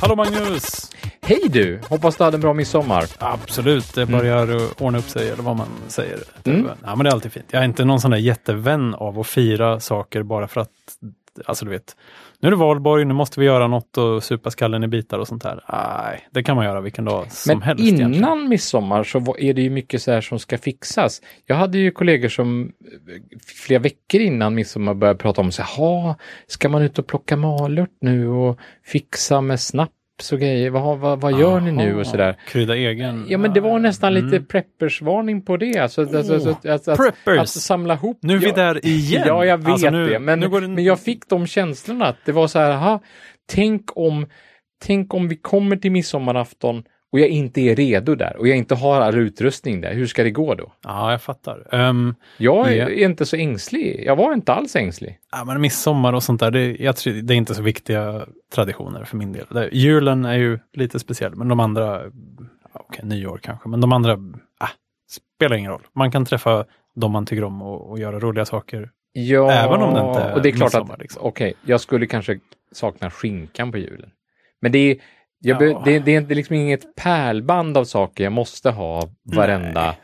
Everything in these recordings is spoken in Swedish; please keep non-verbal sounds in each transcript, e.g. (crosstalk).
Hallå Magnus! Hej du! Hoppas du hade en bra midsommar. Absolut, det börjar mm. ordna upp sig eller vad man säger. Mm. Ja, men det är alltid fint. Jag är inte någon sån där jättevän av att fira saker bara för att, alltså du vet, nu är det valborg, nu måste vi göra något och supa skallen i bitar och sånt här. Nej, det kan man göra vilken dag som Men helst. innan egentligen. midsommar så är det ju mycket så här som ska fixas. Jag hade ju kollegor som eh, flera veckor innan midsommar började prata om så här, ska man ut och plocka malört nu och fixa med snaps och grejer? Vad, vad, vad gör ni nu och så där? Krydda egen. Ja, men det var nästan lite Mm. preppersvarning på det. Alltså, alltså, alltså, att, att, att, Preppers! att samla ihop. Nu är vi där igen. Ja, jag vet Alltså, nu- det. Men, det- men jag fick de känslorna att det var så här, aha, tänk om, tänk om vi kommer till midsommarafton och jag inte är redo där och jag inte har all utrustning där. Hur ska det gå då? Ja, jag fattar. Um, Jag är, Ja. är inte så ängslig. Jag var inte alls ängslig. ja, men midsommar och sånt där, det, jag tror, det är inte så viktiga traditioner för min del. Det, julen är ju lite speciell, men de andra, okej, nyår kanske, men de andra, ah, spelar ingen roll. Man kan träffa de man tycker om och, och göra roliga saker. Ja, Även om det inte är och det är klart midsommar, att, liksom. okej, jag skulle kanske sakna skinkan på julen. Men det är, jag Ja. det, det är liksom inget pärlband av saker jag måste ha varenda.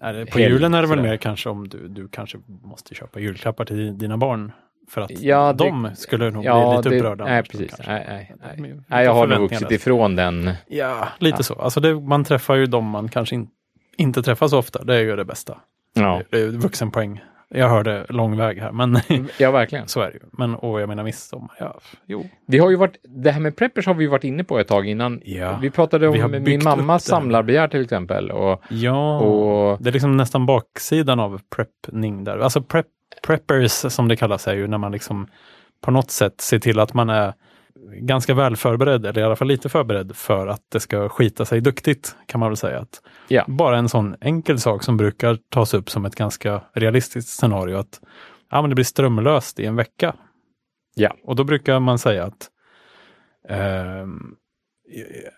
Är det, på julen är det väl mer kanske om du, du kanske måste köpa julklappar till dina barn. För att Ja, det- de skulle nog Ja, bli lite det, upprörda. nej, precis. kanske. Nej, nej, är nej. nej, jag har nog vuxit ifrån den. Ja, lite Ja. så. Alltså det, man träffar ju de man kanske in, inte träffar så ofta. Det är ju det bästa. Ja, Det är vuxenpoäng. Jag hörde lång väg här, men ja verkligen. (laughs) så är det ju. Men och jag menar midsommar, ja, jo. Vi har ju varit, det här med preppers har vi varit inne på ett tag innan. Ja. Vi pratade Vi om byggt min mammas samlarbegär till exempel. Och, Ja, och det är liksom nästan baksidan av preppning där. Alltså prep, preppers som det kallas är ju när man liksom på något sätt ser till att man är ganska väl förberedd, eller i alla fall lite förberedd för att det ska skita sig duktigt, kan man väl säga. Att Ja. Bara en sån enkel sak som brukar tas upp som ett ganska realistiskt scenario, att ja, men det blir strömlöst i en vecka. Ja. Och då brukar man säga att ehm,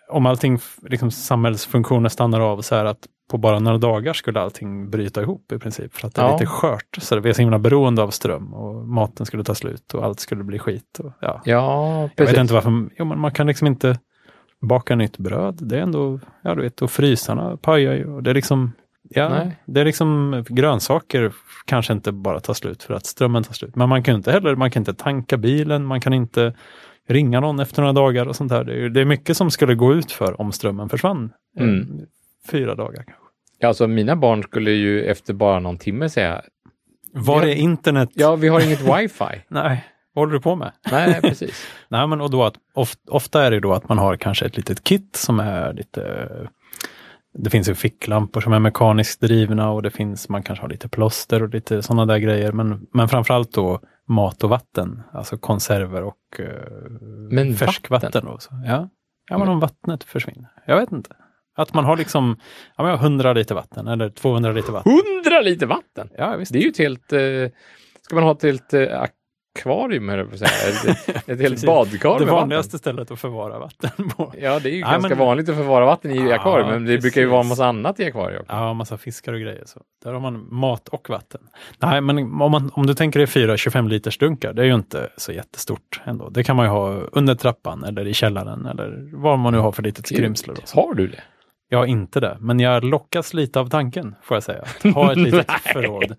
om allting, liksom samhällsfunktioner stannar av så här att på bara några dagar skulle allting bryta ihop i princip. För att det är Ja. lite skört. Så vi är så himla beroende av ström och maten skulle ta slut och allt skulle bli skit. Och, ja. ja, Jag precis. vet inte varför, jo, man kan liksom inte baka nytt bröd. Det är ändå, ja du vet, och frysarna pajar ju. Och det är liksom, ja, Nej. det är liksom grönsaker kanske inte bara tar slut för att strömmen tar slut. Men man kan inte heller, man kan inte tanka bilen, man kan inte ringa någon efter några dagar och sånt där. Det är, det är mycket som skulle gå ut för om strömmen försvann. eh, Mm. Fyra dagar kanske. Alltså mina barn skulle ju efter bara någon timme säga, Var är internet? ja vi har inget wifi. (laughs) Nej, vad håller du på med? Nej, (laughs) precis. Nej, men och då att of, ofta är det då att man har kanske ett litet kit som är lite det finns ju ficklampor som är mekaniskt drivna och det finns, man kanske har lite plåster och lite sådana där grejer. Men, men framförallt då mat och vatten, alltså konserver och Men färskvatten. vatten? Och så. Ja. ja, men om vattnet försvinner. Jag vet inte. Att man har liksom, ja, men jag har 100 liter vatten eller 200 liter vatten. Hundra liter vatten! Ja, visst. Det är ju ett helt, eh, ska man ha ett helt eh, akvarium, att säga. Ett, ett (laughs) helt Precis. badkar det med vanligaste vatten. stället att förvara vatten på. Ja, det är ju Nej, ganska men- vanligt att förvara vatten i Ja, akvarium, men det brukar ju vara en precis. massa annat i akvarium. Ja, massa fiskar och grejer. Så. Där har man mat och vatten. Nej, men om, man, om du tänker dig fyra 25 liters dunkar, det är ju inte så jättestort ändå. Det kan man ju ha under trappan eller i källaren eller vad man nu har för litet skrymsle. Har du det? Jag har inte det, men jag lockas lite av tanken, får jag säga. Att ha ett (laughs) litet förråd.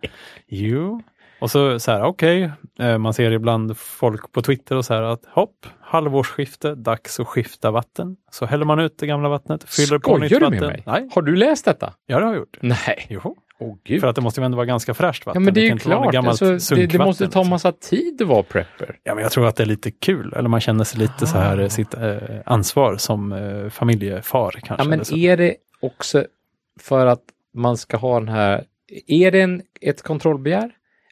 Jo. Och så så här, okej, eh, man ser ibland folk på Twitter och så här att hopp, halvårsskifte, dags att skifta vatten. Så häller man ut det gamla vattnet, fyller på nytt Skojar du vatten. med mig? Nej, Har du läst detta? ja det har jag gjort. Nej. Jo. Gud. För att det måste ju ändå vara ganska fräscht Ja, vatten. men det är ju klart. Alltså, det, det måste ta liksom. massa tid att vara prepper. Ja, men jag tror att det är lite kul. Eller man känner sig lite så här, Ah. sitt eh, ansvar som eh, familjefar kanske. Ja, men är det också för att man ska ha den här, är det en, ett kontrollbegär?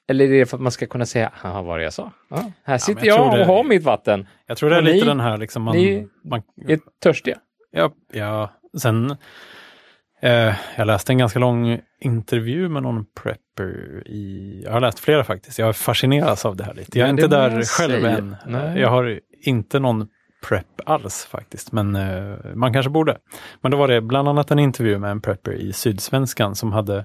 Eller är det för att man ska kunna säga, vad var det jag sa? Ja, här sitter jag tror jag det- och har mitt vatten. Jag tror det är och lite ni- den här liksom man... ni- man Är törstiga? ja, ja, sen... Eh, jag läste en ganska lång intervju med någon prepper i... Jag har läst flera faktiskt. Jag fascineras av det här lite. Jag är Ja, inte där jag själv säga. än. Nej. Jag har inte någon prep alls faktiskt, men eh, man kanske borde. Men då var det bland annat en intervju med en prepper i Sydsvenskan som hade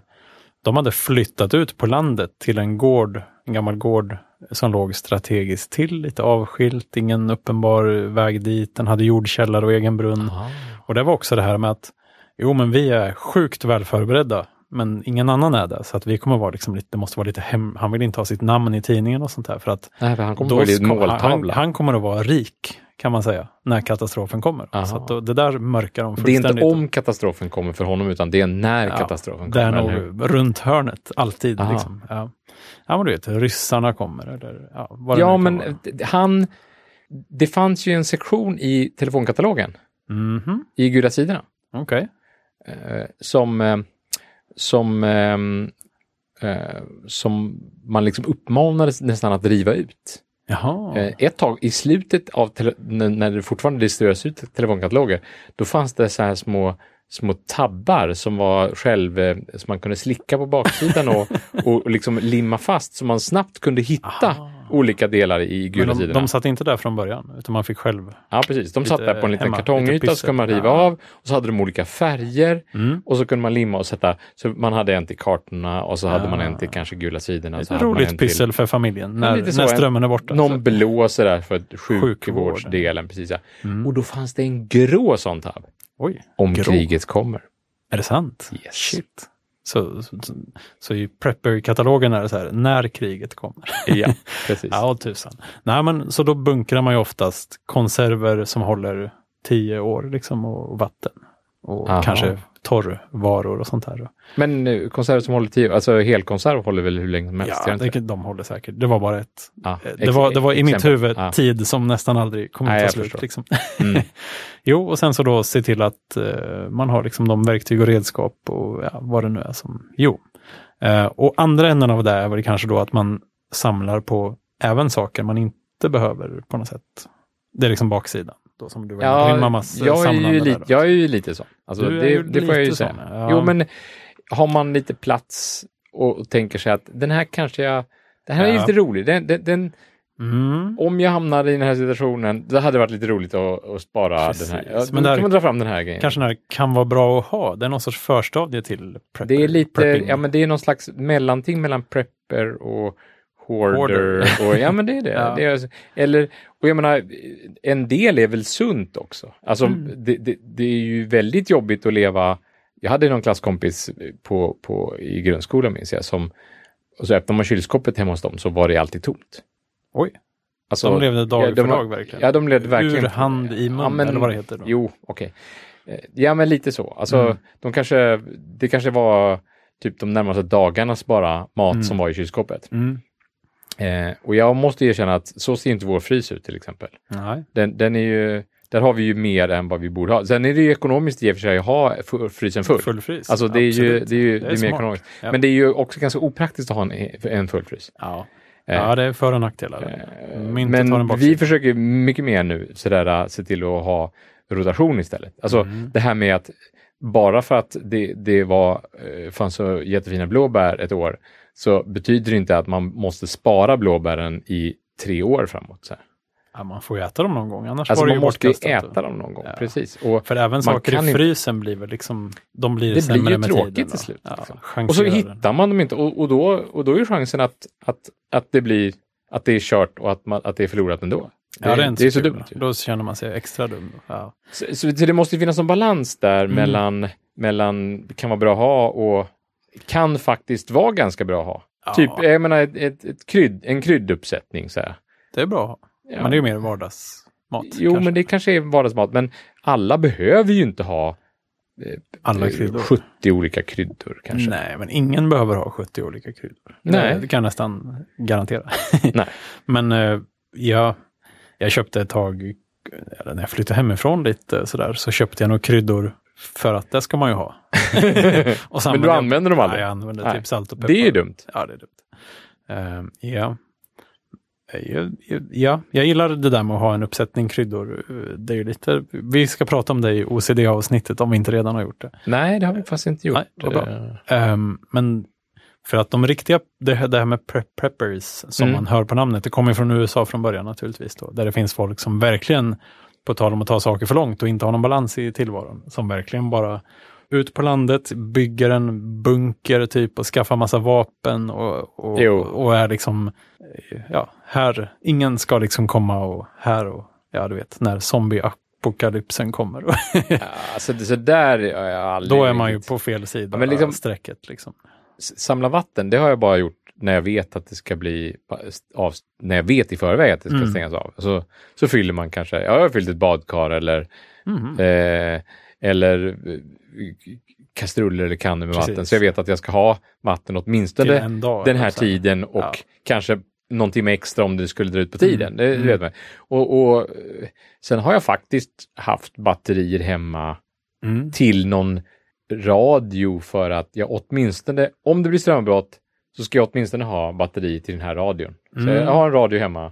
de hade flyttat ut på landet till en gård en gammal gård som låg strategiskt till, lite avskilt, ingen uppenbar väg dit. Den hade jordkällare och egen brunn. Aha. Och det var också det här med att jo, men vi är sjukt väl förberedda, men ingen annan är det. Så att vi kommer vara liksom lite, det måste vara lite hem, han vill inte ha sitt namn i tidningen och sånt där. För att Nej, för han kommer då ska- han, han kommer att vara rik, kan man säga, när katastrofen kommer. Aha. Så då, det där mörkar de det är inte fullständigt. om katastrofen kommer för honom, utan det är när Ja, katastrofen Det är kommer. eller hur? nog runt hörnet, alltid. Liksom. Ja. ja, men du vet, ryssarna kommer. Eller, ja, det Ja, men vara. han... Det fanns ju en sektion i telefonkatalogen, Mhm, i Gula sidorna, Okej. eh, som, eh, som, eh, som man liksom uppmanades nästan att riva ut. Jaha. Eh, ett tag i slutet av, när det fortfarande distribueras ut telefonkataloger, då fanns det så här små små tabbar som var själv, eh, som man kunde slicka på baksidan och, och, (laughs) och liksom limma fast så man snabbt kunde hitta Aha. Olika delar i gula sidorna. de satt inte där från början, utan man fick själv. Ja, precis. De satt där på en liten hemma, kartongyta så kunde man riva Ja. av och så hade de olika färger Mm. och så kunde man limma och sätta. Så man hade en till kartorna och så hade Ja. man en till kanske gula sidorna. hade en roligt till pyssel för familjen när, så, när en- strömmen är borta. Någon Så- blå sådär för Sjukvård. sjukvårdsdelen. Precis, ja. Mm. Och då fanns det en grå sån tab. Oj, Om Grå. kriget kommer. är det sant? Yes. Shit. Så, så, så, i Prepper-katalogen är det så här, när kriget kommer. Ja, (laughs) precis. Ja, tusan. Nej, men så då bunkrar man ju oftast konserver som håller tio år liksom och, och vatten. Och Aha. kanske torrvaror och sånt här. Men eh, konserver som håller tio, alltså helkonserv håller väl hur länge som helst? Ja, det de håller säkert. Det var bara ett. Ex- Det var, det var i mitt exempel. huvud Ja. tid som nästan aldrig kommer att ta slut. Liksom. Mm. (laughs) Jo, och sen så då se till att eh, man har liksom de verktyg och redskap och ja, vad det nu är som... Jo. Eh, och andra änden av det är väl kanske då att man samlar på även saker man inte behöver på något sätt. Det är liksom baksidan. Då som du var på, din Ja, mammas eh, jag är, ju där lite, då. jag är ju lite så. Alltså, Du är det, det får jag ju säga. ja. Jo, men har man lite plats och tänker sig att den här kanske jag, det här är Ja. lite rolig. Den, den, den, Mm. om jag hamnar i den här situationen, det hade varit lite roligt att, att spara Precis. den här. Ja, Men då där- kan man dra fram den här grejen. Kanske när det kan vara bra att ha. Det är någon sorts förstadie till prepper, det är lite, prepping. ja men det är någon slags mellanting mellan prepper och hoarder. Och, ja men det är det. (laughs) Ja. det är, eller, och jag menar, en del är väl sunt också. Alltså Mm. det, det, det är ju väldigt jobbigt att leva. Jag hade någon klasskompis på, på, i grundskolan minns jag som, och så öppnade man kylskåpet hemma hos dem så var det alltid tomt. Oj, Alltså, de levde dag ja, för de dag verkligen. Ja, de levde verkligen. Ur hand i mun, Ja, men- eller vad det heter. Då. Jo, okej. Eh, Ja, men lite så. Alltså, Mm. de kanske, det kanske var typ de närmaste dagarnas bara mat Mm. som var i kylskåpet. Mm. Eh, och jag måste erkänna att så ser inte vår frys ut till exempel. Nej. Den, den är ju, där har vi ju mer än vad vi borde ha. Sen är det ju ekonomiskt i och för sig att ha frysen full. Full frys. Alltså det är ju, det är ju det är mer smart. ekonomiskt. Ja. Men det är ju också ganska opraktiskt att ha en, en full frys. Ja. Eh, ja, det är för och nackdelar. En Men vi försöker mycket mer nu sådär, äh, se till att ha rotation istället. Alltså Mm. det här med att bara för att det, det var, eh, fanns så jättefina blåbär ett år så betyder det inte att man måste spara blåbären i tre år framåt. Så här. Ja, man får ju äta dem någon gång, annars Alltså var det man ju bortkastat. äta dem någon gång. Ja. Precis. Och, För även saker i frysen blir väl liksom, de blir Det sämre blir ju med tråkigt tiden. till slut, Ja, liksom. och så hittar man dem inte och, och, då, och då är chansen att, att, att det blir att det är kört och att, man, att det är förlorat ändå. Ja, det är, inte det är så dumt. ju. Då känner man sig extra dum. Ja. Så, så, så det måste ju finnas en balans där Mm. mellan, mellan kan vara bra att ha och kan faktiskt vara ganska bra att ha. Ja, Typ, jag menar ett, ett, ett krydd, en krydduppsättning. Så här. Det är bra att ha. Ja. Men det är ju mer vardagsmat. Jo, kanske. men det kanske är vardagsmat, men alla behöver ju inte ha eh, Alla eh, kryddor. 70 olika kryddor kanske. Nej, men ingen behöver ha 70 olika kryddor. Nej. Det, kan jag nästan garantera. (laughs) Nej. men eh, ja, jag köpte ett tag, när jag flyttade hemifrån lite sådär, så köpte jag nog kryddor för att det ska man ju ha. (laughs) Men du jag- använder dem aldrig? Nej, jag använder Nej. typ salt och peppar. Det är ju dumt. Ja, det är dumt. Ehm, ja. Jag, jag, ja, jag gillar det där med att ha en uppsättning kryddor. Det är lite, vi ska prata om det i OCD-avsnittet om vi inte redan har gjort det. Nej, det har vi faktiskt inte gjort. Nej, Ehm, men för att de riktiga, det, här- med prep preppers som Mm. man hör på namnet, det kommer från USA från början naturligtvis. Då, där det finns folk som verkligen, på tal om att ta saker för långt och inte ha någon balans i tillvaron, som verkligen bara ut på landet, bygger en bunker typ och skaffar massa vapen och, och, och är liksom, ja, här, ingen ska liksom komma och här och, ja du vet, när zombie-apokalypsen kommer. (laughs) Ja, alltså, det- så där har jag aldrig... Då är man ju på fel sida Ja, men liksom- av strecket. Liksom. Samla vatten, det har jag bara gjort när jag vet att det ska bli av, när jag vet i förväg att det ska Mm. stängas av. Så, så fyller man kanske, ja, jag har fyllt ett badkar eller, Mhm. eh, eller eh, kastruller eller kannor med Precis. vatten. Så jag vet att jag ska ha vatten åtminstone dag. den här här. tiden och Ja. kanske någon timme extra om det skulle dra ut på tiden. Mm. Det, Mm. vet man. Och, och eh, sen har jag faktiskt haft batterier hemma Mm. till någon radio för att jag åtminstone, om det blir strömavbrott, så ska jag åtminstone ha batteri till den här radion. Så Mm. jag har en radio hemma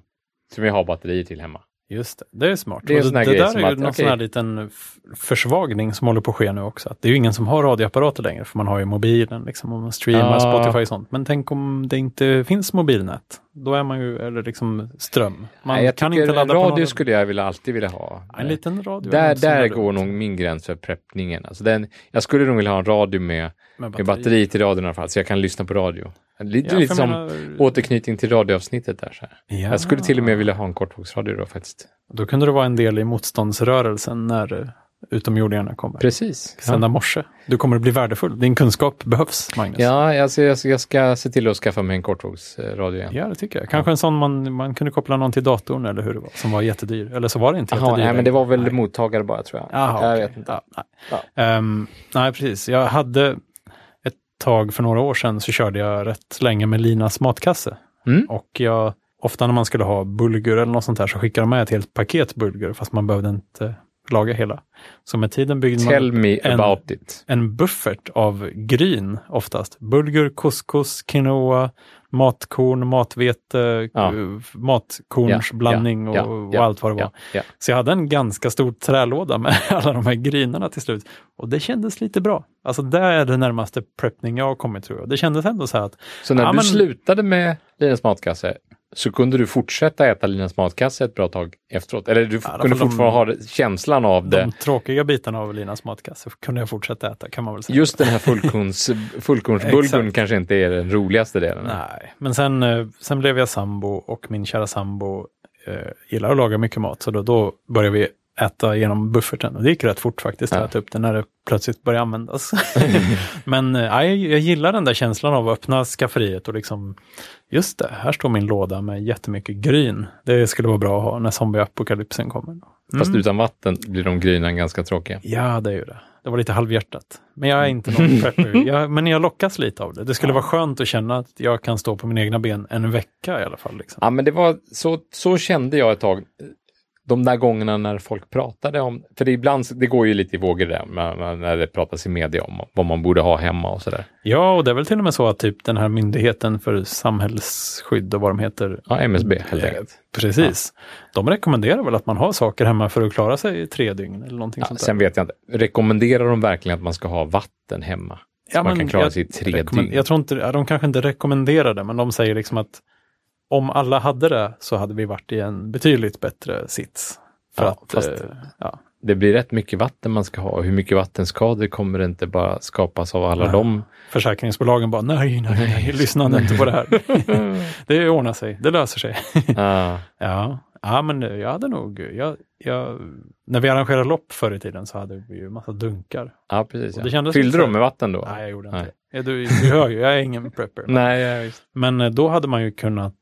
som jag har batterier till hemma. Just det, det är smart. Det är det grej där är ju att, någon okej. sån här liten försvagning som håller på att ske nu också. Att det är ju ingen som har radioapparater längre, för man har ju mobilen liksom, och man streamar Ja. Spotify och sånt. Men tänk om det inte finns mobilnät? Då är man ju, eller liksom ström. Man Nej, jag kan inte ladda en på radio skulle jag vilja, alltid vilja ha. En liten radio. där där är går nog min gräns för preppningen. Alltså den, jag skulle nog vilja ha en radio med, med med batteri till radion i alla fall, så jag kan lyssna på radio. Lite, Ja, lite som menar- återknytning till radioavsnittet där. Så. Ja. Jag skulle till och med vilja ha en kortvågsradio då faktiskt. Då kunde du vara en del i motståndsrörelsen när utomjordingarna kommer. Precis. Sända morse. Du kommer att bli värdefull. Din kunskap behövs, Magnus. Ja, alltså jag, jag ska se till att skaffa mig en kortvågsradio igen. Ja, det tycker jag. Kanske en sån man, man kunde koppla någon till datorn eller hur det var, som var jättedyr. Eller så var det inte Jaha, jättedyr. nej, men det var väl Nej. mottagare bara tror jag. Jaha, jag okej. vet inte. Ja, nej. Ehm, nej, precis. Jag hade ett tag för några år sedan så körde jag rätt länge med Linas matkasse. Mm. Och jag, ofta när man skulle ha bulgur eller något sånt där så skickade de med ett helt paket bulgur fast man behövde inte laga hela. Så med tiden byggde man Tell me en- en buffert av gryn oftast. Bulgur, couscous, quinoa, matkorn, matvete, Ja. eh, matkornsblandning Ja, ja, och, och allt vad det var. Så jag hade en ganska stor trälåda med (laughs) alla de här grynorna till slut. Och det kändes lite bra. Alltså det är det närmaste preppning jag har kommit tror jag. Det kändes ändå så här att Så när du men- slutade med Linas matkasse så kunde du fortsätta äta Linas matkasse ett bra tag efteråt? Eller du Ja, kunde för de- fortfarande ha känslan av det? de tråkiga bitarna av Linas matkasse kunde jag fortsätta äta kan man väl säga. Just den här fullkorns, (laughs) fullkornsbulgurn kanske inte är den roligaste delen. Nej, men sen, eh, sen blev jag sambo och min kära sambo eh, gillar att laga mycket mat. Så då, då började vi äta genom bufferten och det gick rätt fort faktiskt att Ja. äta upp det när det plötsligt började användas. (laughs) men eh, ja, jag, gillar den där känslan av att öppna skafferiet och liksom just det, här står min låda med jättemycket gryn. Det skulle vara bra att ha när zombieapokalypsen kommer. Fast Mm. utan vatten blir de grynan ganska tråkiga. Ja, det är ju det. Det var lite halvhjärtat. Men jag är inte någon prepper. (laughs) Jag, men jag lockas lite av det. Det skulle vara skönt att känna att jag kan stå på mina egna ben en vecka i alla fall. Liksom. Ja, men det var så, så kände jag ett tag. De där gångerna när folk pratade om, för det ibland, det går ju lite i vågor där, när- det pratas i media om vad man borde ha hemma och sådär. Ja, och det är väl till och med så att typ den här myndigheten för samhällsskydd och vad de heter. Ja, MSB helt Eh, enkelt. Precis. De rekommenderar väl att man har saker hemma för att klara sig i tre dygn eller någonting Ja, sånt där. sen vet jag inte, rekommenderar de verkligen att man ska ha vatten hemma? Så Ja, man kan klara jag sig i tre dygn? Jag tror inte, ja, de kanske inte rekommenderar det, men de säger liksom att om alla hade det så hade vi varit i en betydligt bättre sits. För Ja, att, fast- eh, ja. Det blir rätt mycket vatten man ska ha och hur mycket vattenskador kommer det inte bara skapas av alla Nej. de Försäkringsbolagen bara nej, nej, nej, lyssna inte på det här. (laughs) (laughs) det ordnar sig, det löser sig. Ja, (laughs) ja men jag hade nog, jag, jag, när vi arrangerade lopp förr i tiden så hade vi ju massa dunkar. Ja, precis. Och det Ja. kändes Fyllde lite de så- med vatten då? Nej, jag gjorde Nej. inte. Ja, Du, du hör ju, jag är ingen prepper. (laughs) Nej, ja, just. Men eh, då hade man ju kunnat,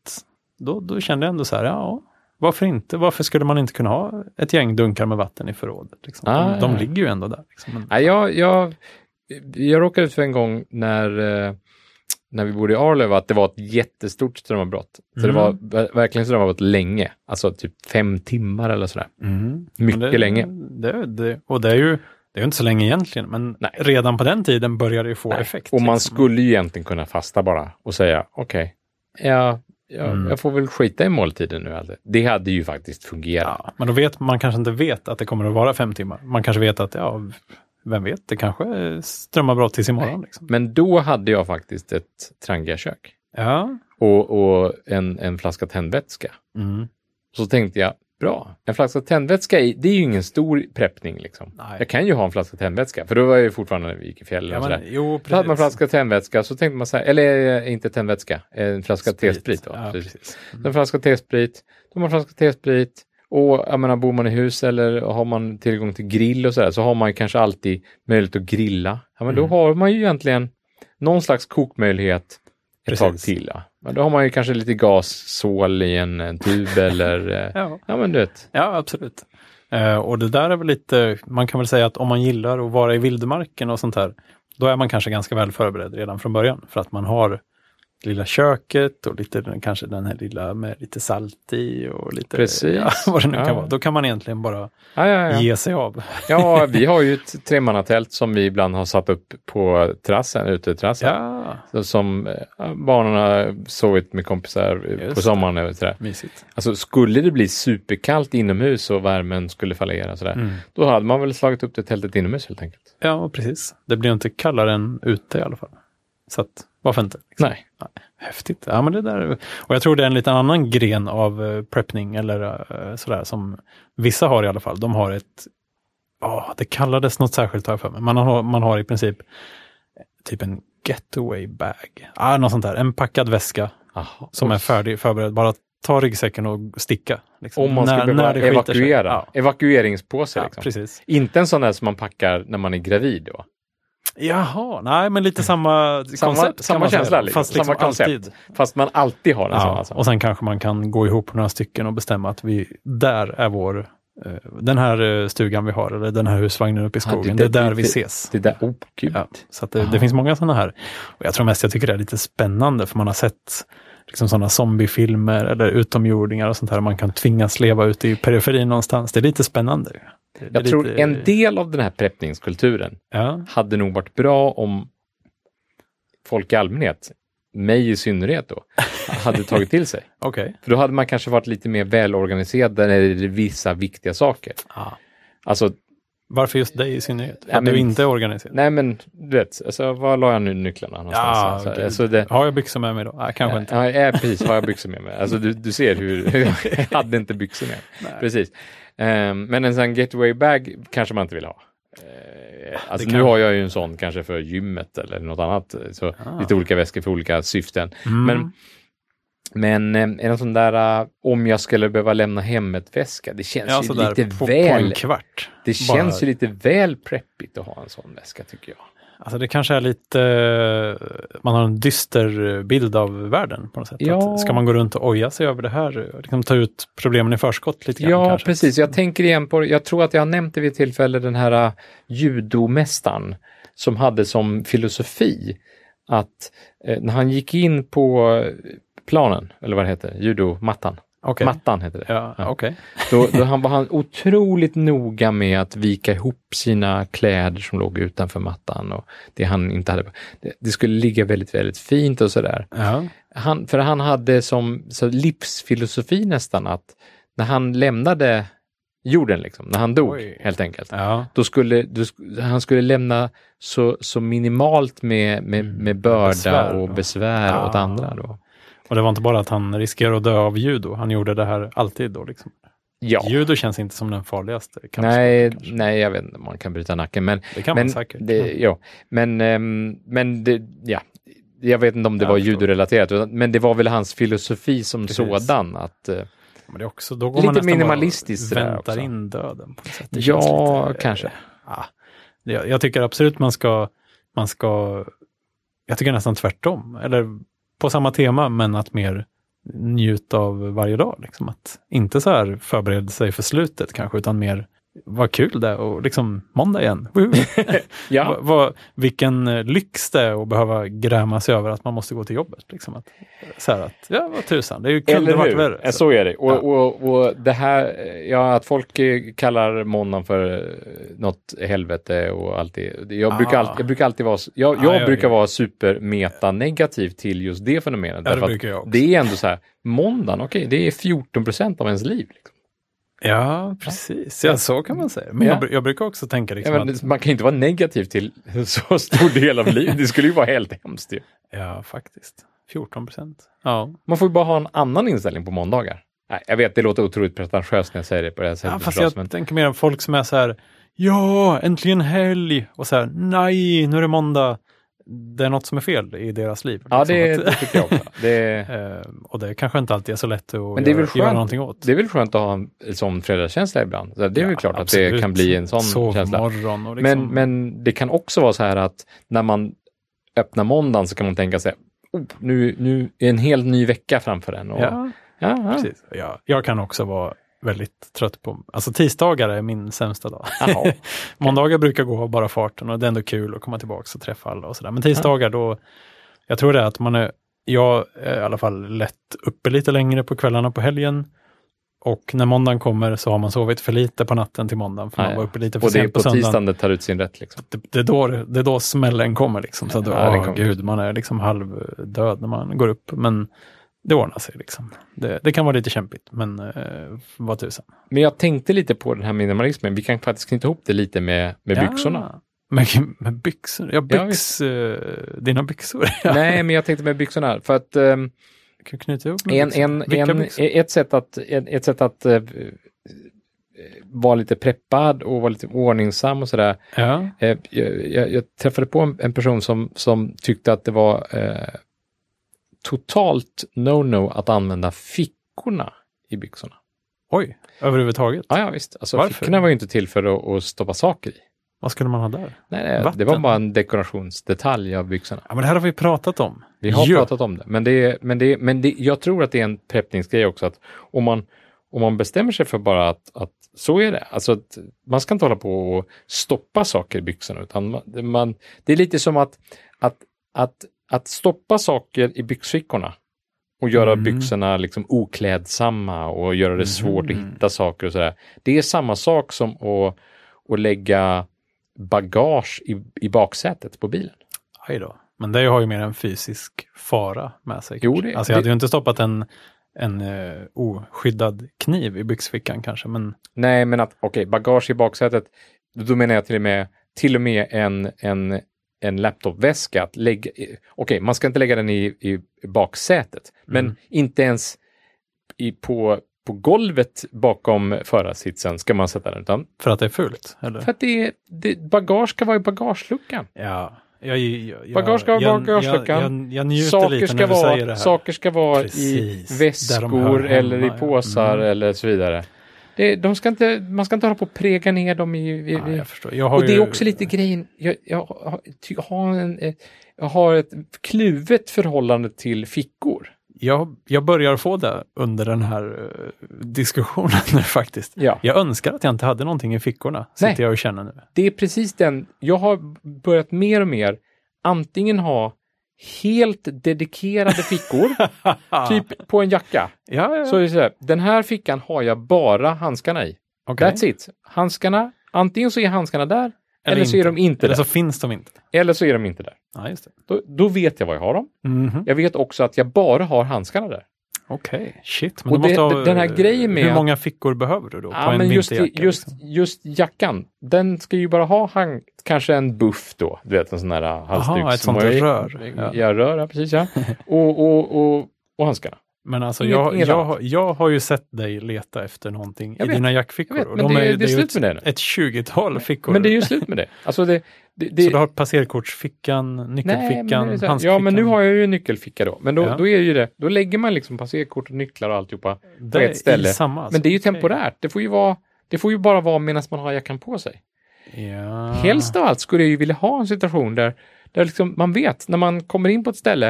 då, då kände jag ändå så här, ja, varför inte? Varför skulle man inte kunna ha ett gäng dunkar med vatten i förrådet? Liksom? Ah, de, de ja. ligger ju ändå där. Liksom. Men, Nej, jag, jag, jag råkade ut för en gång när, eh, när vi bodde i Arlöv att det var ett jättestort strömavbrott. Så det Mm. var ver- verkligen strömavbrott länge, alltså typ fem timmar eller sådär. Mm. Mycket det, länge. Det, det, och det är ju det är inte så länge egentligen, men Nej. redan på den tiden började det få Nej. effekt. Och man liksom. skulle ju egentligen kunna fasta bara och säga okej, ja, ja, Mm. jag får väl skita i måltiden nu. Alltså. Det hade ju faktiskt fungerat. Ja, men då vet man kanske inte vet att det kommer att vara fem timmar. Man kanske vet att, ja, vem vet, det kanske är strömavbrott tills imorgon. Liksom. Men då hade jag faktiskt ett Trangia-kök Ja. och, och en, en flaska tändvätska. Mm. Så tänkte jag, Bra. En flaska tändvätska, i- det är ju ingen stor preppning liksom. Nej. Jag kan ju ha en flaska tändvätska, för då var jag ju fortfarande när vi gick i fjällen Ja, men, jo, Då hade man precis. flaska tändvätska, så tänkte man så här, eller eh, inte tändvätska, en flaska Sprit. T-sprit. Då, Ja, precis. precis. En flaska T-sprit, då har man flaska T-sprit och jag menar, bor man i hus eller har man tillgång till grill och sådär så har man kanske alltid möjlighet att grilla. Ja, men då Mm. har man ju egentligen någon slags kokmöjlighet ett tag Precis. till. Ja. Men då har man ju kanske lite gassål i en, en tub eller eh, (laughs) Ja. ja men du vet. Ja, absolut. Eh, och det där är väl lite, man kan väl säga att om man gillar att vara i vildmarken och sånt här, då är man kanske ganska väl förberedd redan från början. För att man har lilla köket och lite, kanske den här lilla med lite salt i och lite, Precis. Ja, (laughs) vad det nu Ja. kan vara. Då kan man egentligen bara Ja, ge sig av. ja, (laughs) vi har ju ett tremannatält som vi ibland har satt upp på terrassen, uteterrassen. Ja, Som eh, barnen har sovit med kompisar Just på sommaren. Och sådär. mysigt. Alltså skulle det bli superkallt inomhus och värmen skulle fallera sådär, Mm. då hade man väl slagit upp det tältet inomhus helt enkelt. Ja, precis. Det blir inte kallare än ute i alla fall. Så att, varför inte? liksom? Nej. Häftigt. Ja, men det där, och jag tror det är en liten annan gren av eh, preppning eller eh, sådär som vissa har i alla fall. De har ett, ja, det kallades något särskilt har jag för mig. Man har, man har i princip typ en getaway bag. Ah, något sånt där. En packad väska Aha. som är färdig, förberedd. Bara ta ryggsäcken och sticka. Liksom. Om man ska När- behöva när evakuera. Ja, Evakueringspåse ja, liksom. precis. Inte en sån där som man packar när man är gravid då. Jaha, nej men lite samma Samma- koncept. samma känsla, liksom. Fast liksom Samma koncept. alltid. Fast man alltid har en sån. Ja, Alltså. och sen kanske man kan gå ihop några stycken och bestämma att vi, där är vår, eh, den här eh, stugan vi har, eller den här husvagnen uppe i skogen, det- det, är där det- vi det- ses. Det där, oh gud. Ja, så det, det finns många sådana här. Och jag tror mest jag tycker det är lite spännande, för man har sett liksom sådana zombiefilmer eller utomjordingar och sånt här, man kan tvingas leva ute i periferin någonstans. Det är lite spännande. Jag tror lite- en del av den här preppningskulturen Ja, hade nog varit bra om folk i allmänhet, mig i synnerhet då, (laughs) hade tagit till sig. okej. För då hade man kanske varit lite mer välorganiserad när det är vissa viktiga saker. Ja. Alltså, Varför just dig i synnerhet? För Ja, men- du inte är organiserad? nej men du vet, alltså, var la jag nu nycklarna någonstans? Ja, alltså, gud. alltså, det, Har jag byxor med mig då? Nej, kanske inte. Ja, ja, precis. Har jag byxor med mig? Alltså, du, du ser hur, (laughs) jag hade inte byxor med. Nej. Precis. Ehm, men en sån getaway bag kanske man inte vill ha. Eh, alltså, Det nu kan- har jag ju en sån kanske för gymmet eller något annat. Så Ah. Lite olika väskor för olika syften. Mm. Men, men eh, en sån där, om jag skulle behöva lämna hemmet-väska, det känns ja, ju lite på, på väl... kvart. det bara- känns ju lite väl preppigt att ha en sån väska tycker jag. Alltså det kanske är lite, eh, man har en dyster bild av världen på något sätt. Ja. Att ska man gå runt och oja sig över det här, liksom ta ut problemen i förskott lite grann Ja, kanske? precis. Jag tänker igen på, jag tror att jag nämnt det vid ett tillfälle, den här uh, judomästaren som hade som filosofi att eh, när han gick in på eh, planen, eller vad det heter, judomattan, Okej. mattan heter det. Ja, Ja. Då, då han var han otroligt noga med att vika ihop sina kläder som låg utanför mattan och det han inte hade. Det, det skulle ligga väldigt, väldigt fint och sådär. Ja. Han, för han hade som så livsfilosofi nästan att när han lämnade jorden, liksom, när han dog Oj. helt enkelt, ja. då skulle, då, han skulle lämna så, så minimalt med, med, med börda besvär och besvär Ja. åt andra. Då. Och det var inte bara att han riskerade att dö av judo, han gjorde det här alltid då liksom. Ja, Judo känns inte som den farligaste nej, kanske. nej, jag vet inte om man kan bryta nacken, men Det kan men, man säkert. Det, ja, men, ehm, men det, ja, jag vet inte om det Jag var judorelaterat, men det var väl hans filosofi som Precis. sådan. Att, eh, är också, då går Lite minimalistiskt väntar också. in döden. På sätt. Det Ja, lite, kanske. Ja, det- jag, jag tycker absolut man ska, man ska, jag tycker nästan tvärtom, eller på samma tema, men att mer njuta av varje dag. Liksom. Att inte så här förbereda sig för slutet kanske, utan mer vad kul det är och liksom måndag igen. (laughs) Ja, vad, vad, vilken eh, lyx det är att behöva gräma sig över att man måste gå till jobbet. Liksom. Att, så här att, ja vad tusan, det är ju kul, det Eller vart hur? värre. Ja, så är det. Och, Ja. och, och det här, ja, att folk eh, kallar måndagen för eh, något helvete och allt det. Jag, Ah. brukar, alltid, jag brukar alltid vara, s- jag, Ja, jag ja, brukar vara super-meta-negativ till just det fenomenet. Ja, det brukar jag också. det är ändå så här, måndagen, okej, det är 14 procent av ens liv. Liksom. Ja, precis. Ja, så kan man säga. Men Ja. jag, jag brukar också tänka liksom Ja, att, Man kan inte vara negativ till så stor del av livet. Det skulle ju vara helt hemskt. Ju. ja faktiskt, 14 procent. Ja. Man får ju bara ha en annan inställning på måndagar. Nej, jag vet, det låter otroligt pretentiöst när jag säger det på det här sättet. Ja, fast jag men, tänker mer om folk som är så här, ja, äntligen helg! Och så här, nej, nu är det måndag. Det är något som är fel i deras liv. ja, liksom. det, Att- det tycker jag också. Det, (laughs) Eh, och det kanske inte alltid är så lätt att Men det är väl göra, göra skönt. någonting åt. det är väl skönt att ha en sån fredagskänsla ibland. Så Det är väl Ja, klart att absolut. det kan bli en sån känsla. Sovmorgon och liksom, Men, men det kan också vara så här att när man öppnar måndagen så kan man tänka sig, oh, nu, nu är en helt ny vecka framför en. Och, ja, ja, ja. precis. Ja, jag kan också vara väldigt trött på, alltså tisdagar är min sämsta dag. Jaha. (laughs) Måndagar brukar gå av bara farten och det är ändå kul att komma tillbaka och träffa alla och sådär. Men tisdagar då, jag tror det är att man är, jag är i alla fall lätt uppe lite längre på kvällarna på helgen. Och när måndagen kommer så har man sovit för lite på natten till måndagen, för man var uppe lite för Och det är på tisdagen det tar ut sin rätt. Liksom. Det, det, är då, det är då smällen kommer liksom. Så att, Ja, kommer. gud, man är liksom halvdöd när man går upp. Men det ordnar sig liksom. Det, det kan vara lite kämpigt, men eh, vad tusan. Men jag tänkte lite på den här minimalismen. Vi kan faktiskt knyta ihop det lite med, med byxorna. Med, med byxor? Ja, Ja, byx, eh, dina byxor. (laughs) Nej, men jag tänkte med byxorna. För att ehm, Kan knyta ihop en, en, en, byxor? ett sätt att, ett, ett sätt att eh, vara lite preppad och vara lite ordningsam och sådär. Ja, Eh, jag, jag, jag träffade på en, en person som, som tyckte att det var eh, totalt no-no att använda fickorna i byxorna. oj, överhuvudtaget. Ja, ja visst. Alltså, Varför? fickorna var ju inte till för att, stoppa saker i. Vad skulle man ha där? Nej, det Vatten. var bara en dekorationsdetalj av byxorna. Ja, men det här har vi pratat om. Vi har Ja. pratat om det, men, det, är- men, det, men det, jag tror att det är en preppningsgrej också. att Om man, om man bestämmer sig för bara att, att så är det. Alltså att man ska inte hålla på och stoppa saker i byxorna. Utan man, det- man, det är lite som att, att, att, att stoppa saker i byxfickorna och göra Mm. byxorna liksom oklädsamma och göra det svårt att Mhm. hitta saker och sådär. Det är samma sak som att, att lägga bagage i, i baksätet på bilen. Aj då. Men det har ju mer en fysisk fara med sig. Jo, det- alltså jag hade det- ju inte stoppat en, en uh, oskyddad kniv i byxfickan kanske, men Nej, men att okej, bagage i baksätet, då menar jag till och med, till och med en, en, en laptopväska. Att lägga, okej, man ska inte lägga den i, i baksätet, men Mm. inte ens i, på, på golvet bakom förarsitsen ska man sätta den, utan för att det är fult? Eller? för att det, det, bagage ska vara i bagageluckan. Ja. Jag, jag, jag, Bagage ska vara i bagageluckan. Saker ska, vara, saker ska vara Precis, i väskor eller i påsar Mm. eller så vidare. Det, de ska inte, man ska inte hålla på och prega ner dem i, i, Ja, jag förstår. Jag Och det är ju- också lite grejen, jag, jag, har- en, eh, jag har ett kluvet förhållande till fickor. Jag, jag börjar få det under den här eh, diskussionen (laughs) faktiskt. Ja. Jag önskar att jag inte hade någonting i fickorna, Nej. sitter jag och känner nu. Det är precis den, jag har börjat mer och mer antingen ha helt dedikerade fickor, (laughs) typ på en jacka. Ja, ja. Så är det så här, den här fickan har jag bara handskarna i. Okej. That's it. Handskarna, antingen så är handskarna där, eller, så är de inte Eller där. så finns de inte. Eller så är de inte där. Ja, just det. Då, då vet jag var jag har dem. Mhm. Jag vet också att jag bara har handskarna där. Okej, shit. Men Och det- ha, den här grejen med Hur många fickor behöver du då? på Ja, en men just, vinterjacka? just, liksom? just jackan, den ska ju bara ha hang, kanske en buff då, du vet en sån här uh, halsduk. ett som sånt rör. Ja, Ja. rör, ja, precis ja. (laughs) Och, och, och, och handskarna. Men alltså, Inget- jag, inget jag, jag har ju sett dig leta efter någonting Jag i vet, dina jackfickor. vet, men de det- är, det är slut med det nu. ett, 20-tal fickor. Men det är ju slut med det. Alltså det, det, (laughs) det Så du har passerkortsfickan, Nej, men nyckelfickan, så här- handskfickan. Ja, men nu har jag ju nyckelficka då. Men då, Ja. då är ju det, då lägger man liksom passerkort och nycklar och alltihopa det på ett ställe. Samma, alltså. Men det är ju Okej. temporärt. Det får ju, vara, det får ju bara vara medan man har jackan på sig. Ja. Helst av allt skulle jag ju vilja ha en situation där, där liksom man vet när man kommer in på ett ställe,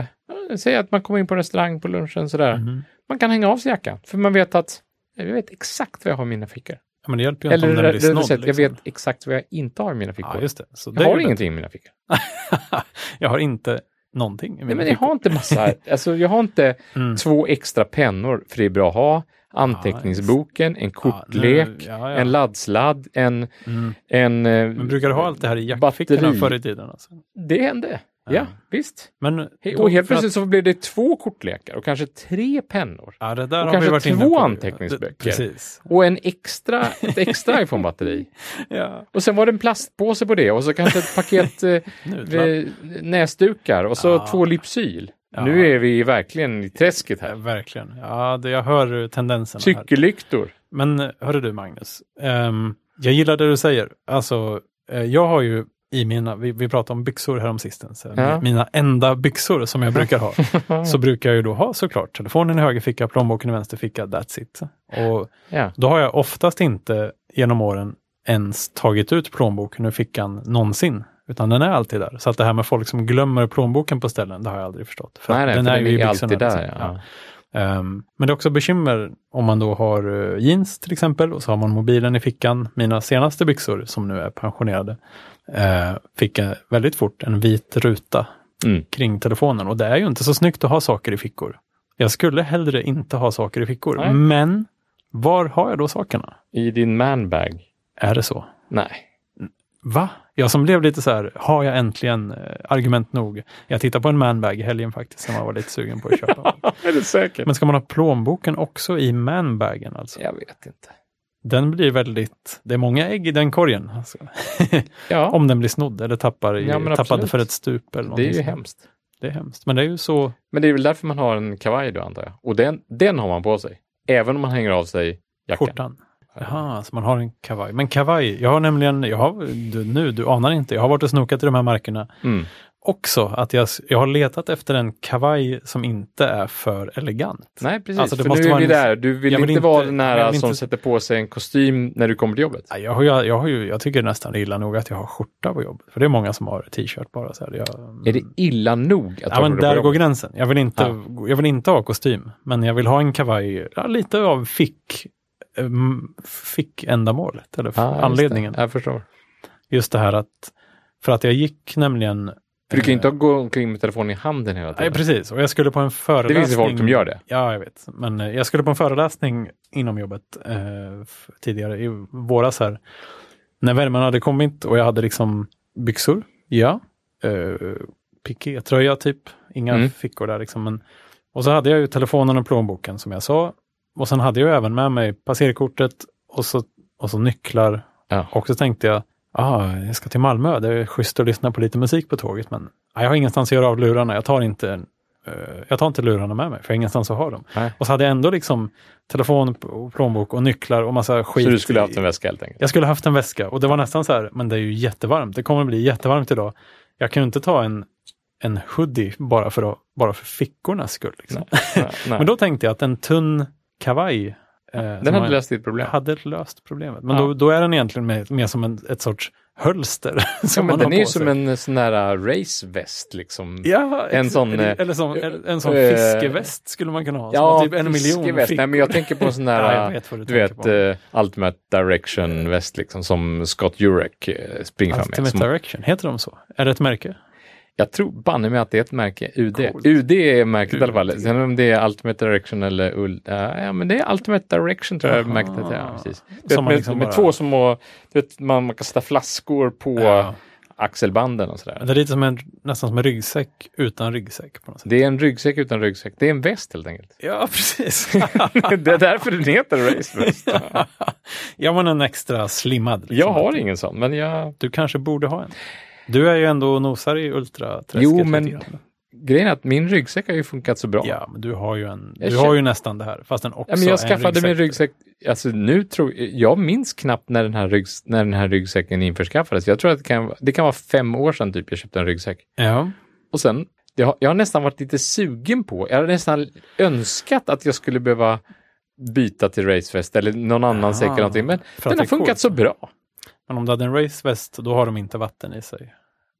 eh, säg att man kommer in på en restaurang på lunchen sådär, Mhm. man kan hänga av sig jackan. För man vet att jag vet exakt vad jag har i mina fickor. Ja, men det hjälper ju inte Eller om den blir snodd. sagt, jag liksom. vet exakt vad jag inte har i mina fickor. Ja, just det. Så det jag är har ingenting i mina fickor. (laughs) jag har inte någonting i mina Nej, men jag fickor. har inte massa, (laughs) alltså jag har inte Mm. två extra pennor, för det är bra att ha, anteckningsboken, en kortlek, Ja, ja, ja. en laddsladd, en, Mm. en... eh, Men brukar du ha allt det här i jackfickorna förr i tiden? Alltså? Det hände. Ja, visst. Men, Och helt för att- plötsligt så blev det två kortlekar och kanske tre pennor. Ja, det där och har kanske vi varit inne två anteckningsböcker. Och en extra, ett extra iPhone-batteri. (laughs) Ja, Och sen var det en plastpåse på det och så kanske ett paket (laughs) eh, eh, näsdukar och så två Lypsyl. Ja. Nu är vi verkligen i träsket Ja, här. verkligen. Ja, det, jag hör tendenserna här. Cykellyktor. Men hörru du Magnus, ehm, jag gillar det du säger. Alltså, eh, jag har ju i mina, vi, vi pratade om byxor häromsistens, eh, Ja. mina enda byxor som jag brukar ha, (laughs) så brukar jag ju då ha såklart telefonen i höger ficka, plånboken i vänster ficka, that's it. Och Ja. då har jag oftast inte genom åren ens tagit ut plånboken ur fickan någonsin. Utan den är alltid där. Så att det här med folk som glömmer plånboken på ställen, det har jag aldrig förstått. För Nej, nej, den för den är, ju alltid där. liksom. Ja. Ehm, men det är också bekymmer om man då har eh, jeans till exempel och så har man mobilen i fickan. Mina senaste byxor som nu är pensionerade uh, fick eh, väldigt fort en vit ruta Mm. kring telefonen och det är ju inte så snyggt att ha saker i fickor. Jag skulle hellre inte ha saker i fickor, Nej. men var har jag då sakerna? I din manbag? Är det så? Nej. Va? Jag som blev lite så här, har jag äntligen eh, argument nog? Jag tittade på en manbag i helgen faktiskt som jag var lite sugen på att köpa. (laughs) är det säkert? Men ska man ha plånboken också i manbagen alltså? Jag vet inte. Den blir väldigt, det är många ägg i den korgen. Alltså. (laughs) Ja, Om den blir snodd eller tappar i, Ja, tappad för ett stup. Eller det är ju sånt. hemskt. Det är hemskt. Men det är ju så, Men det är väl därför man har en kavaj då antar jag. Och den, den har man på sig. Även om man hänger av sig jackan. skjortan. Jaha, alltså man har en kavaj. Men kavaj, jag har nämligen, jag har, du, nu, du anar inte, jag har varit och snokat i de här märkena Mm. också. Att jag, jag har letat efter en kavaj som inte är för elegant. Nej, precis. Alltså, det för måste nu är vi en- där. Du vill, Jag vill inte, inte- vara den jag här som inte- sätter på sig en kostym när du kommer till jobbet. Nej, Jag, har, ju- jag, har ju, jag tycker nästan illa nog att jag har skjorta på jobbet. För det är många som har t-shirt bara. Så här. Jag, Är det illa nog att Ja, men där går gränsen. Jag vill, inte, jag vill inte ha kostym, men jag vill ha en kavaj, ja, lite av fick, um, fickändamålet, eller Ja, just det. anledningen. Jag förstår. Just det här att, för att jag gick nämligen... För du kan ju inte eh, gå omkring med telefonen i handen hela Nej, tiden. precis. Och jag skulle på en det föreläsning... finns ju folk som gör det. Ja, jag vet. Men eh, jag skulle på en föreläsning inom jobbet eh, tidigare i våras här. När värmen hade kommit och jag hade liksom byxor, ja. Eh, pikétröja typ, inga Mm. fickor där liksom. Men, och så hade jag ju telefonen och plånboken som jag sa. Och sen hade jag även med mig passerkortet och så, och så nycklar. Ja. Och så tänkte jag, ah, jag ska till Malmö, det är schysst att lyssna på lite musik på tåget, men jag har ingenstans att göra av lurarna. Jag tar inte, eh, jag tar inte lurarna med mig, för jag har ingenstans att ha dem. Nej. Och så hade jag ändå liksom telefon, och plånbok och nycklar och massa skit. Så du skulle i- haft en väska helt enkelt? Jag skulle haft en väska och det var nästan så här, men det är ju jättevarmt. Det kommer bli jättevarmt idag. Jag kan ju inte ta en, en hoodie bara för, att, bara för fickornas skull. Liksom. Nej, nej. (laughs) Men då tänkte jag att en tunn kavaj eh, Den hade löst ditt problem. hade löst problemet. Men Ja. då, då är den egentligen mer, mer som en, ett sorts hölster. (laughs) Ja, men den är ju som en sån där uh, raceväst liksom. Ja, en sån, eller, eh, eller som, eller en sån eh, fiskeväst skulle man kunna ha. Ja, typ en miljon. Nej, men jag tänker på en sån (laughs) där, Ja, vet du vet, på. Ultimate Direction-väst liksom som Scott Jurek springer fram med. Ultimate Som, Direction, heter de så? Är det ett märke? Jag tror banne mig att det är ett märke, UD. Coolt. UD är märket i alla fall. UD. Sen om det är Ultimate Direction eller Ul- ja, ja, men det är Ultimate Direction tror jag Aha. märket heter. Ja, precis. Vet, med, liksom med bara- två små, du vet, man, man kan sätta flaskor på Ja. axelbanden och sådär. Det är lite som en, nästan som en ryggsäck utan ryggsäck. På något sätt. Det är en ryggsäck utan ryggsäck. Det är en väst helt enkelt. Ja, (laughs) precis. (laughs) det är därför den heter raceväst. ja, men en extra slimmad. liksom. Jag har ingen sån, men jag... Du kanske borde ha en. Du är ju ändå och nosar i ultraträsket. Jo, lite men grann. grejen är att min ryggsäck har ju funkat så bra. Ja, men du har ju en. Jag Du känner- har ju nästan det här, fast den också Ja, men jag skaffade mig ryggsäck, alltså nu tror jag minns knappt när den här, ryggs, när den här ryggsäcken införskaffades. Jag tror att det kan, det kan vara fem år sedan typ jag köpte en ryggsäck. Ja, Och sen, jag har, jag har nästan varit lite sugen på, jag har nästan önskat att jag skulle behöva byta till racefest eller någon annan säck eller någonting. Men den har funkat coolt. så bra. men om du hade en raceväst, då har de inte vatten i sig.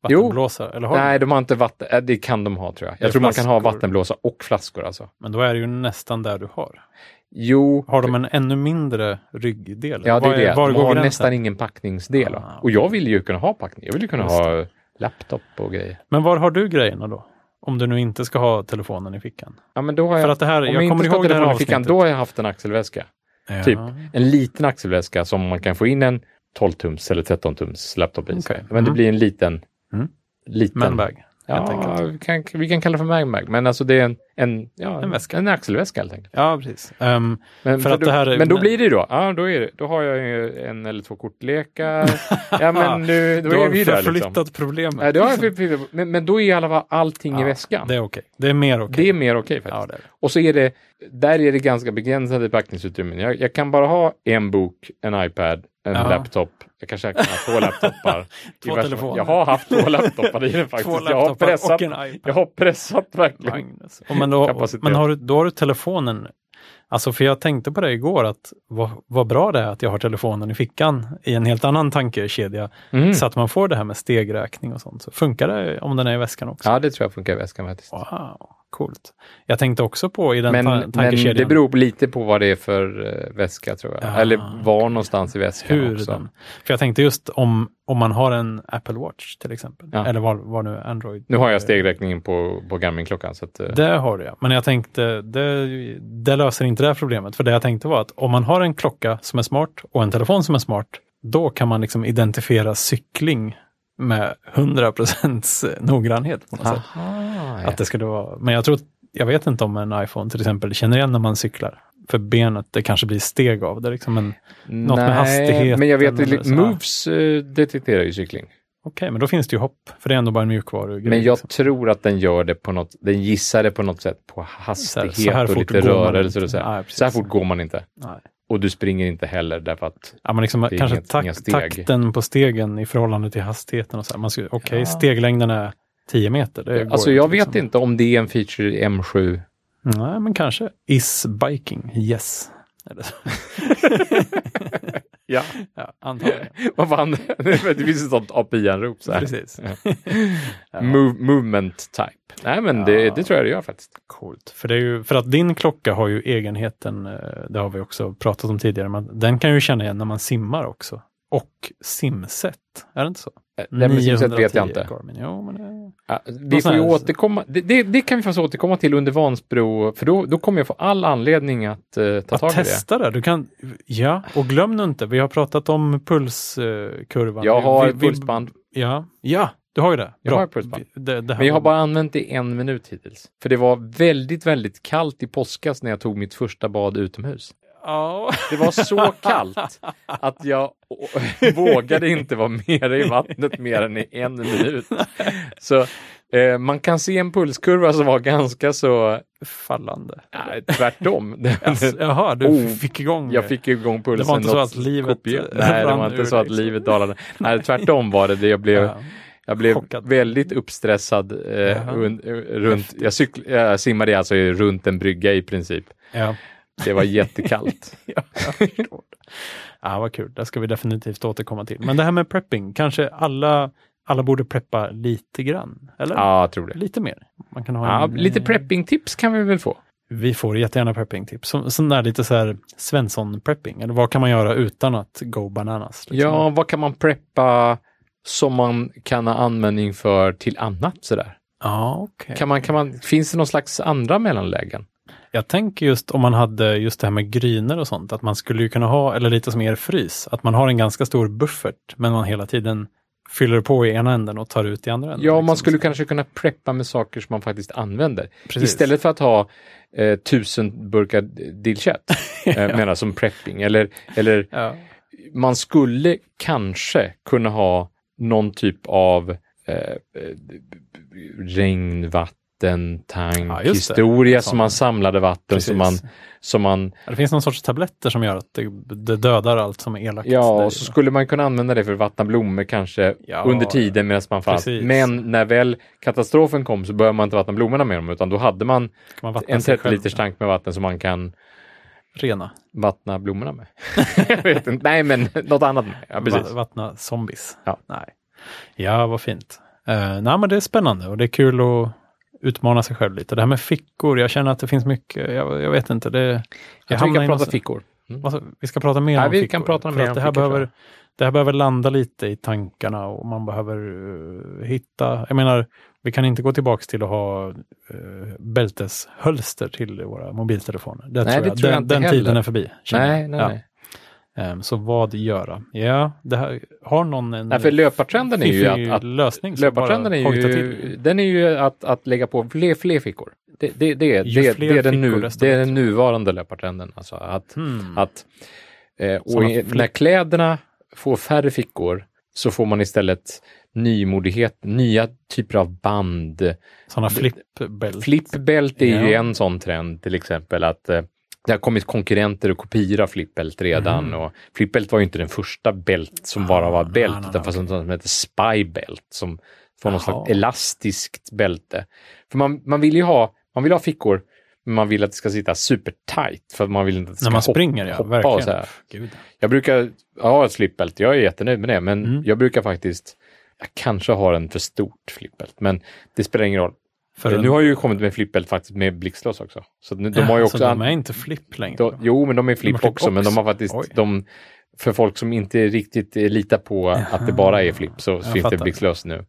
Jo. Vattenblåsare, eller har? Nej, de har inte vatten, äh, det kan de ha tror jag. Det Jag tror man kan ha flaskor. vattenblåsa och flaskor alltså. Men då är det ju nästan där du har. Jo, Har de en ännu mindre ryggdel? Ja, det är det. Var De har gränsen? nästan ingen packningsdel. Ah, Och jag vill ju kunna ha packning. Jag vill ju kunna Just ha laptop och grejer. Men var har du grejerna då? Om du nu inte ska ha telefonen i fickan. Ja, men då har jag, För att det här, om jag, jag, kommer inte ska det här telefonen i fickan, då har jag haft en axelväska. Ja. typ. En liten axelväska som man kan få in en 12-tums eller 13-tums laptop i. Okej. Men det Mm. blir en liten, Mm. liten Manbag. Ja, vi kan, vi kan kalla det för magbag, men alltså det är en, en, ja, En väska. en axelväska helt enkelt. Ja, precis. Ehm, Men, För att då, här är- men då blir det ju då, ja då, är det, då har jag ju en eller två kortlekar. (laughs) ja men nu, då du är har vi där förflyttat liksom. problemet. Ja, det har men, men då är i alla fall allting i väskan. Det är okej. Det är mer okej. Det är mer okej faktiskt. Ja. Och så är det, där är det ganska begränsade packningsutrymmen. Jag, jag kan bara ha en bok, en iPad, en Ja. laptop. Jag kanske kan ha två laptopar. (laughs) Två telefoner. Jag har haft två laptopar i den (laughs) Två faktiskt. Jag har pressat, och en iPad. jag har pressat verkligen. Magnus. Och men då, men har du, då har du telefonen. Alltså för jag tänkte på det igår att vad, vad bra det är att jag har telefonen i fickan i en helt annan tankekedja. Mm. Så att man får det här med stegräkning och sånt. Så funkar det om den är i väskan också? Ja, det tror jag funkar i väskan faktiskt. Wow, coolt. Jag tänkte också på i den Men, ta- men tankekedjan. det beror lite på vad det är för uh, väska tror jag. Ja, Eller var någonstans i väskan hur också. den. För jag tänkte just om, om man har en Apple Watch till exempel. Ja. Eller vad, nu Android. Nu har jag stegräkningen på, på Garmin-klockan. Så att, eh, Det har du ja. Men jag tänkte, det, det löser inte det här problemet. För det jag tänkte var att om man har en klocka som är smart och en telefon som är smart, då kan man liksom identifiera cykling med 100% noggrannhet på något sätt. Aha, ja. Att det skulle vara, men jag tror, jag vet inte om en iPhone till exempel känner igen när man cyklar. För benet, det kanske blir steg av det liksom. Men något med hastigheten Men jag vet att så. Moves eh, detekterar ju cykling. okej, men då finns det ju hopp. För det är ändå bara en mjukvaru. Men jag tror att den gör det på något, den gissar det på något sätt på hastighet så här och fort lite går man rörelser inte. och så. här. Nej, så här fort går man inte. Nej. Och du springer inte heller därför att Ja, men liksom är kanske inget- tak- inga steg. takten på stegen i förhållande till hastigheten. och så här. Man skulle- Okej, Ja. steglängden är 10 meter. Det Alltså jag inte, vet liksom. inte om det är en feature i M7. Nej, men kanske. Is biking, yes. (laughs) (laughs) Ja. ja, antagligen. (laughs) Vad fan, det finns ett sånt API-anrop så här. Precis. Ja. (laughs) Move, movement type. Nej men det, Ja. det tror jag det gör faktiskt. Coolt. För, det är ju, för att din klocka har ju egenheten, eh, det har vi också pratat om tidigare, men den kan ju känna igen när man simmar också. Och simset, är det inte så? Det med simset vet jag 910 inte. Garmin. Jo, men. Ja, vi får ju återkomma, det, det, det kan vi faktiskt återkomma till under Vansbro, för då, då kommer jag få all anledning att eh, ta tag Att i det. testa det. Du kan, ja, och glöm nu inte, vi har pratat om pulskurvan. Jag har vi- vi- pulsband, Ja, ja, du har ju det. Jag Bra. har pulsband. Det, det men jag har bara använt det en minut hittills. För det var väldigt, väldigt kallt i påskas när jag tog mitt första bad utomhus. Ja. Det var så kallt att jag (laughs) vågade inte vara mer i vattnet mer än i en minut. Så eh, man kan se en pulskurva som var ganska så, Fallande. nej, tvärtom. (laughs) Alltså, jaha, du Oh, fick igång Jag fick igång pulsen. Det var inte så att livet eh, Nej, det var inte så att så. livet dalade. Nej, tvärtom var det det. Jag blev, Ja. jag blev Chockad. väldigt uppstressad eh, eh, runt, jag, cykl, jag simmade alltså runt en brygga i princip. Ja. Det var jättekallt. (laughs) ja, jag förstår. Ja, vad kul. Det ska vi definitivt återkomma till. Men det här med prepping, kanske alla, alla borde preppa lite grann? Eller? ja, jag tror det. Lite mer. Man kan ha Ja, en, lite eh, prepping-tips kan vi väl få. Vi får jättegärna prepping-tips. Sån där lite så här Svensson-prepping. Eller vad kan man göra utan att go bananas? liksom? Ja, vad kan man preppa som man kan ha användning för till annat sådär? ja okej. Kan man, kan man, finns det någon slags andra mellanlägen? Jag tänker just om man hade just det här med gryner och sånt, att man skulle ju kunna ha, eller lite som er frys, att man har en ganska stor buffert, men man hela tiden fyller på i ena änden och tar ut i andra änden. Ja, man liksom. skulle kanske kunna preppa med saker som man faktiskt använder. Precis. Istället för att ha eh, tusen burkar dillkött, (laughs) eh, menar som prepping. Eller, eller Ja. man skulle kanske kunna ha någon typ av eh, eh, regnvatten, tank, Ja, som man samlade vatten som man, som man Det finns någon sorts tabletter som gör att det, det dödar allt som är elakt. Ja, och så skulle man kunna använda det för att vattna blommor kanske Ja, under tiden medan man fanns. Men när väl katastrofen kom så började man inte vattna blommorna med dem utan då hade man man en sig 30 själv, liters tank med vatten som man kan Rena. vattna blommorna med. (laughs) Jag vet inte. Nej, men något annat. med. Ja, precis. Va- Vattna zombies. Ja. Nej. Ja, vad fint. Uh, nej, men det är spännande och det är kul att utmana sig själv lite. Det här med fickor, jag känner att det finns mycket, jag, jag vet inte. Det, Jag tror hamnar vi kan i prata någon- fickor. Mm. Alltså, vi ska prata mer Ja, om vi fickor. kan prata mer om det här fickor, behöver, jag. Det här behöver landa lite i tankarna och man behöver eh, hitta, jag menar, vi kan inte gå tillbaks till att ha uh, bälteshölster till våra mobiltelefoner. Det Nej, tror det jag. tror jag den den tiden är förbi. Nej, jag. nej, Ja. nej. Ehm, så vad göra? Ja, det här, har någon en Nej, för löpartrenden är ju att, att lösning? löpartrenden är ju, den är ju att, att lägga på fler, fler fickor. Det, det, det, Ju det, det, är den nu, det är den nuvarande löpartrenden. Alltså att, Hmm. att eh, och i, när kläderna får färre fickor så får man istället nymodighet, nya typer av band. Sådana flippbält. Flipbält är ju Ja. en sån trend till exempel att eh, det har kommit konkurrenter och kopior av flipbält redan Mm. och flipbält var ju inte den första bält som bara var Ah, bält nej, utan fanns något som heter spybält som var något slags elastiskt bälte. För man, man vill ju ha, man vill ha fickor men man vill att det ska sitta super tight för man vill inte att det ska När man hoppa, springer, ja. hoppa verkligen. och så här. Gud. Jag brukar ha ett flipbält, jag är jättenöjd med det, men Mm. jag brukar faktiskt, jag kanske har en för stort flipbält, men det spelar ingen roll. För nu har ju kommit med flipbält faktiskt med blixtlås också. Så nu- de har ju Ja, också... så de är inte flipp längre? då, jo, men de är flip De har flip också, men de har faktiskt, Oj. de, för folk som inte riktigt litar på att det bara är flip så finns det blixtlås nu.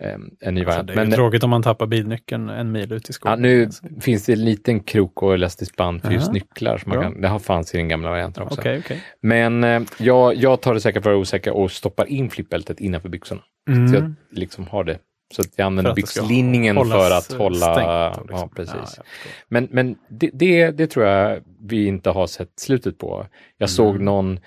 Ehm, en ny Alltså, variant. det är men tråkigt om man tappar bilnyckeln en mil ut i ja, skogen. nu Alltså. finns det en liten krok och elastiskt band för just Aha. nycklar. Som man kan, det har fanns i den gamla varianten också. Okej, okej. Men eh, jag, jag tar det säkert för vara osäker och stoppar in flippbältet innanför byxorna. Så Mm. jag liksom har det. Så att jag använder byxlinningen för att hålla... stängt liksom. Ja, precis. Ja. Men, men det, det, det tror jag vi inte har sett slutet på. Jag såg Mm. någon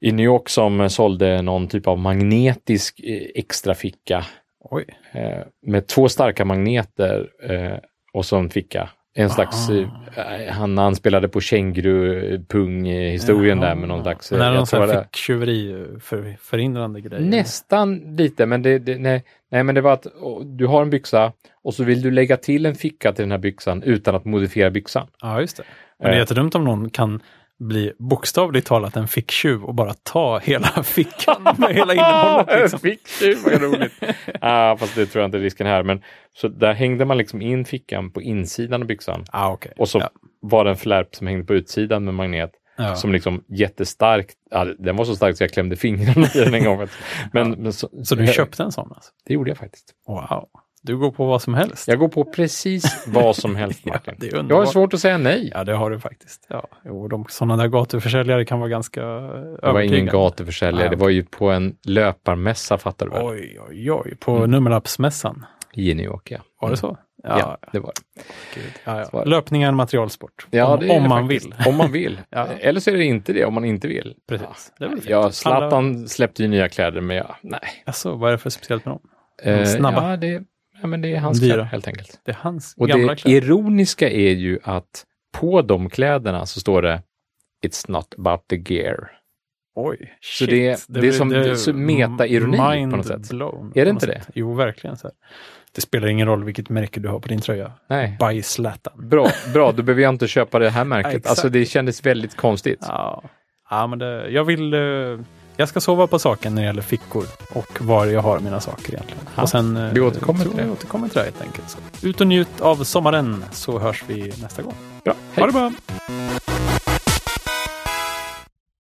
i New York som sålde någon typ av magnetisk eh, extra ficka Oj. eh, med två starka magneter eh, och så en ficka. En slags, Ah. eh, han anspelade på känguru-pung-historien där Jaha. med någon slags... Men är det någon sån här ficktjuveri för, förhindrande grej? Nästan lite, men det, det, nej, nej, men det var att du har en byxa och så vill du lägga till en ficka till den här byxan utan att modifiera byxan. Ja, just det. Men det är Eh. jättedumt om någon kan bli bokstavligt talat en ficktjuv och bara ta hela (laughs) fickan med hela innehållet. (laughs) Liksom. Ficktjuv, vad roligt! (laughs) ah, fast det tror jag inte är risken här. Men, så där hängde man liksom in fickan på insidan av byxan Ah, okay. och så ja. var det en flärp som hängde på utsidan med magnet. Ja. Som liksom jättestarkt, ja, den var så stark så jag klämde fingrarna i den en gång. Men, men så, Så du köpte en sån? Alltså? Det gjorde jag faktiskt. Wow. Du går på vad som helst. Jag går på precis vad som (laughs) helst, Martin. det är jag har svårt att säga nej. Ja, det har du faktiskt. Ja. Jo, de, sådana där gatuförsäljare kan vara ganska Det var ingen gatuförsäljare, det var ju på en löparmässa fattar du väl? Oj, oj, oj. På Mm. nummerlappsmässan. I New York, ja. Var det så? Ja, det var det. Gud. Ja, ja. var det. Löpning är en materialsport. Ja, om det om det man vill. Om man vill. (laughs) Ja. Eller så är det inte det om man inte vill. Precis. Det väl fint. Ja, Alla- Zlatan släppte ju nya kläder, men ja, nej. Alltså, vad är det för speciellt med dem? Eh, snabba. Ja, det, ja, men det är hans Dyra. kläder helt enkelt. Det är hans Och gamla det kläder. ironiska är ju att på de kläderna så står det It's not about the gear. Oj, Så det- det är som- det är så meta-ironi på något sätt. blown Är det inte något det? sätt. Jo, verkligen. Så här. Det spelar ingen roll vilket märke du har på din tröja. Nej. By Zlatan. Bra, bra, då behöver jag inte köpa det här (laughs) märket. Exakt. Alltså det kändes väldigt konstigt. Ja, ja men det, jag vill... eh, Jag ska sova på saken när det gäller fickor och var jag har mina saker egentligen. Ja, och sen, eh, vi återkommer tror till det. återkommer till det helt enkelt. Så. Ut och njut av sommaren så hörs vi nästa gång. Bra, Ha det bra!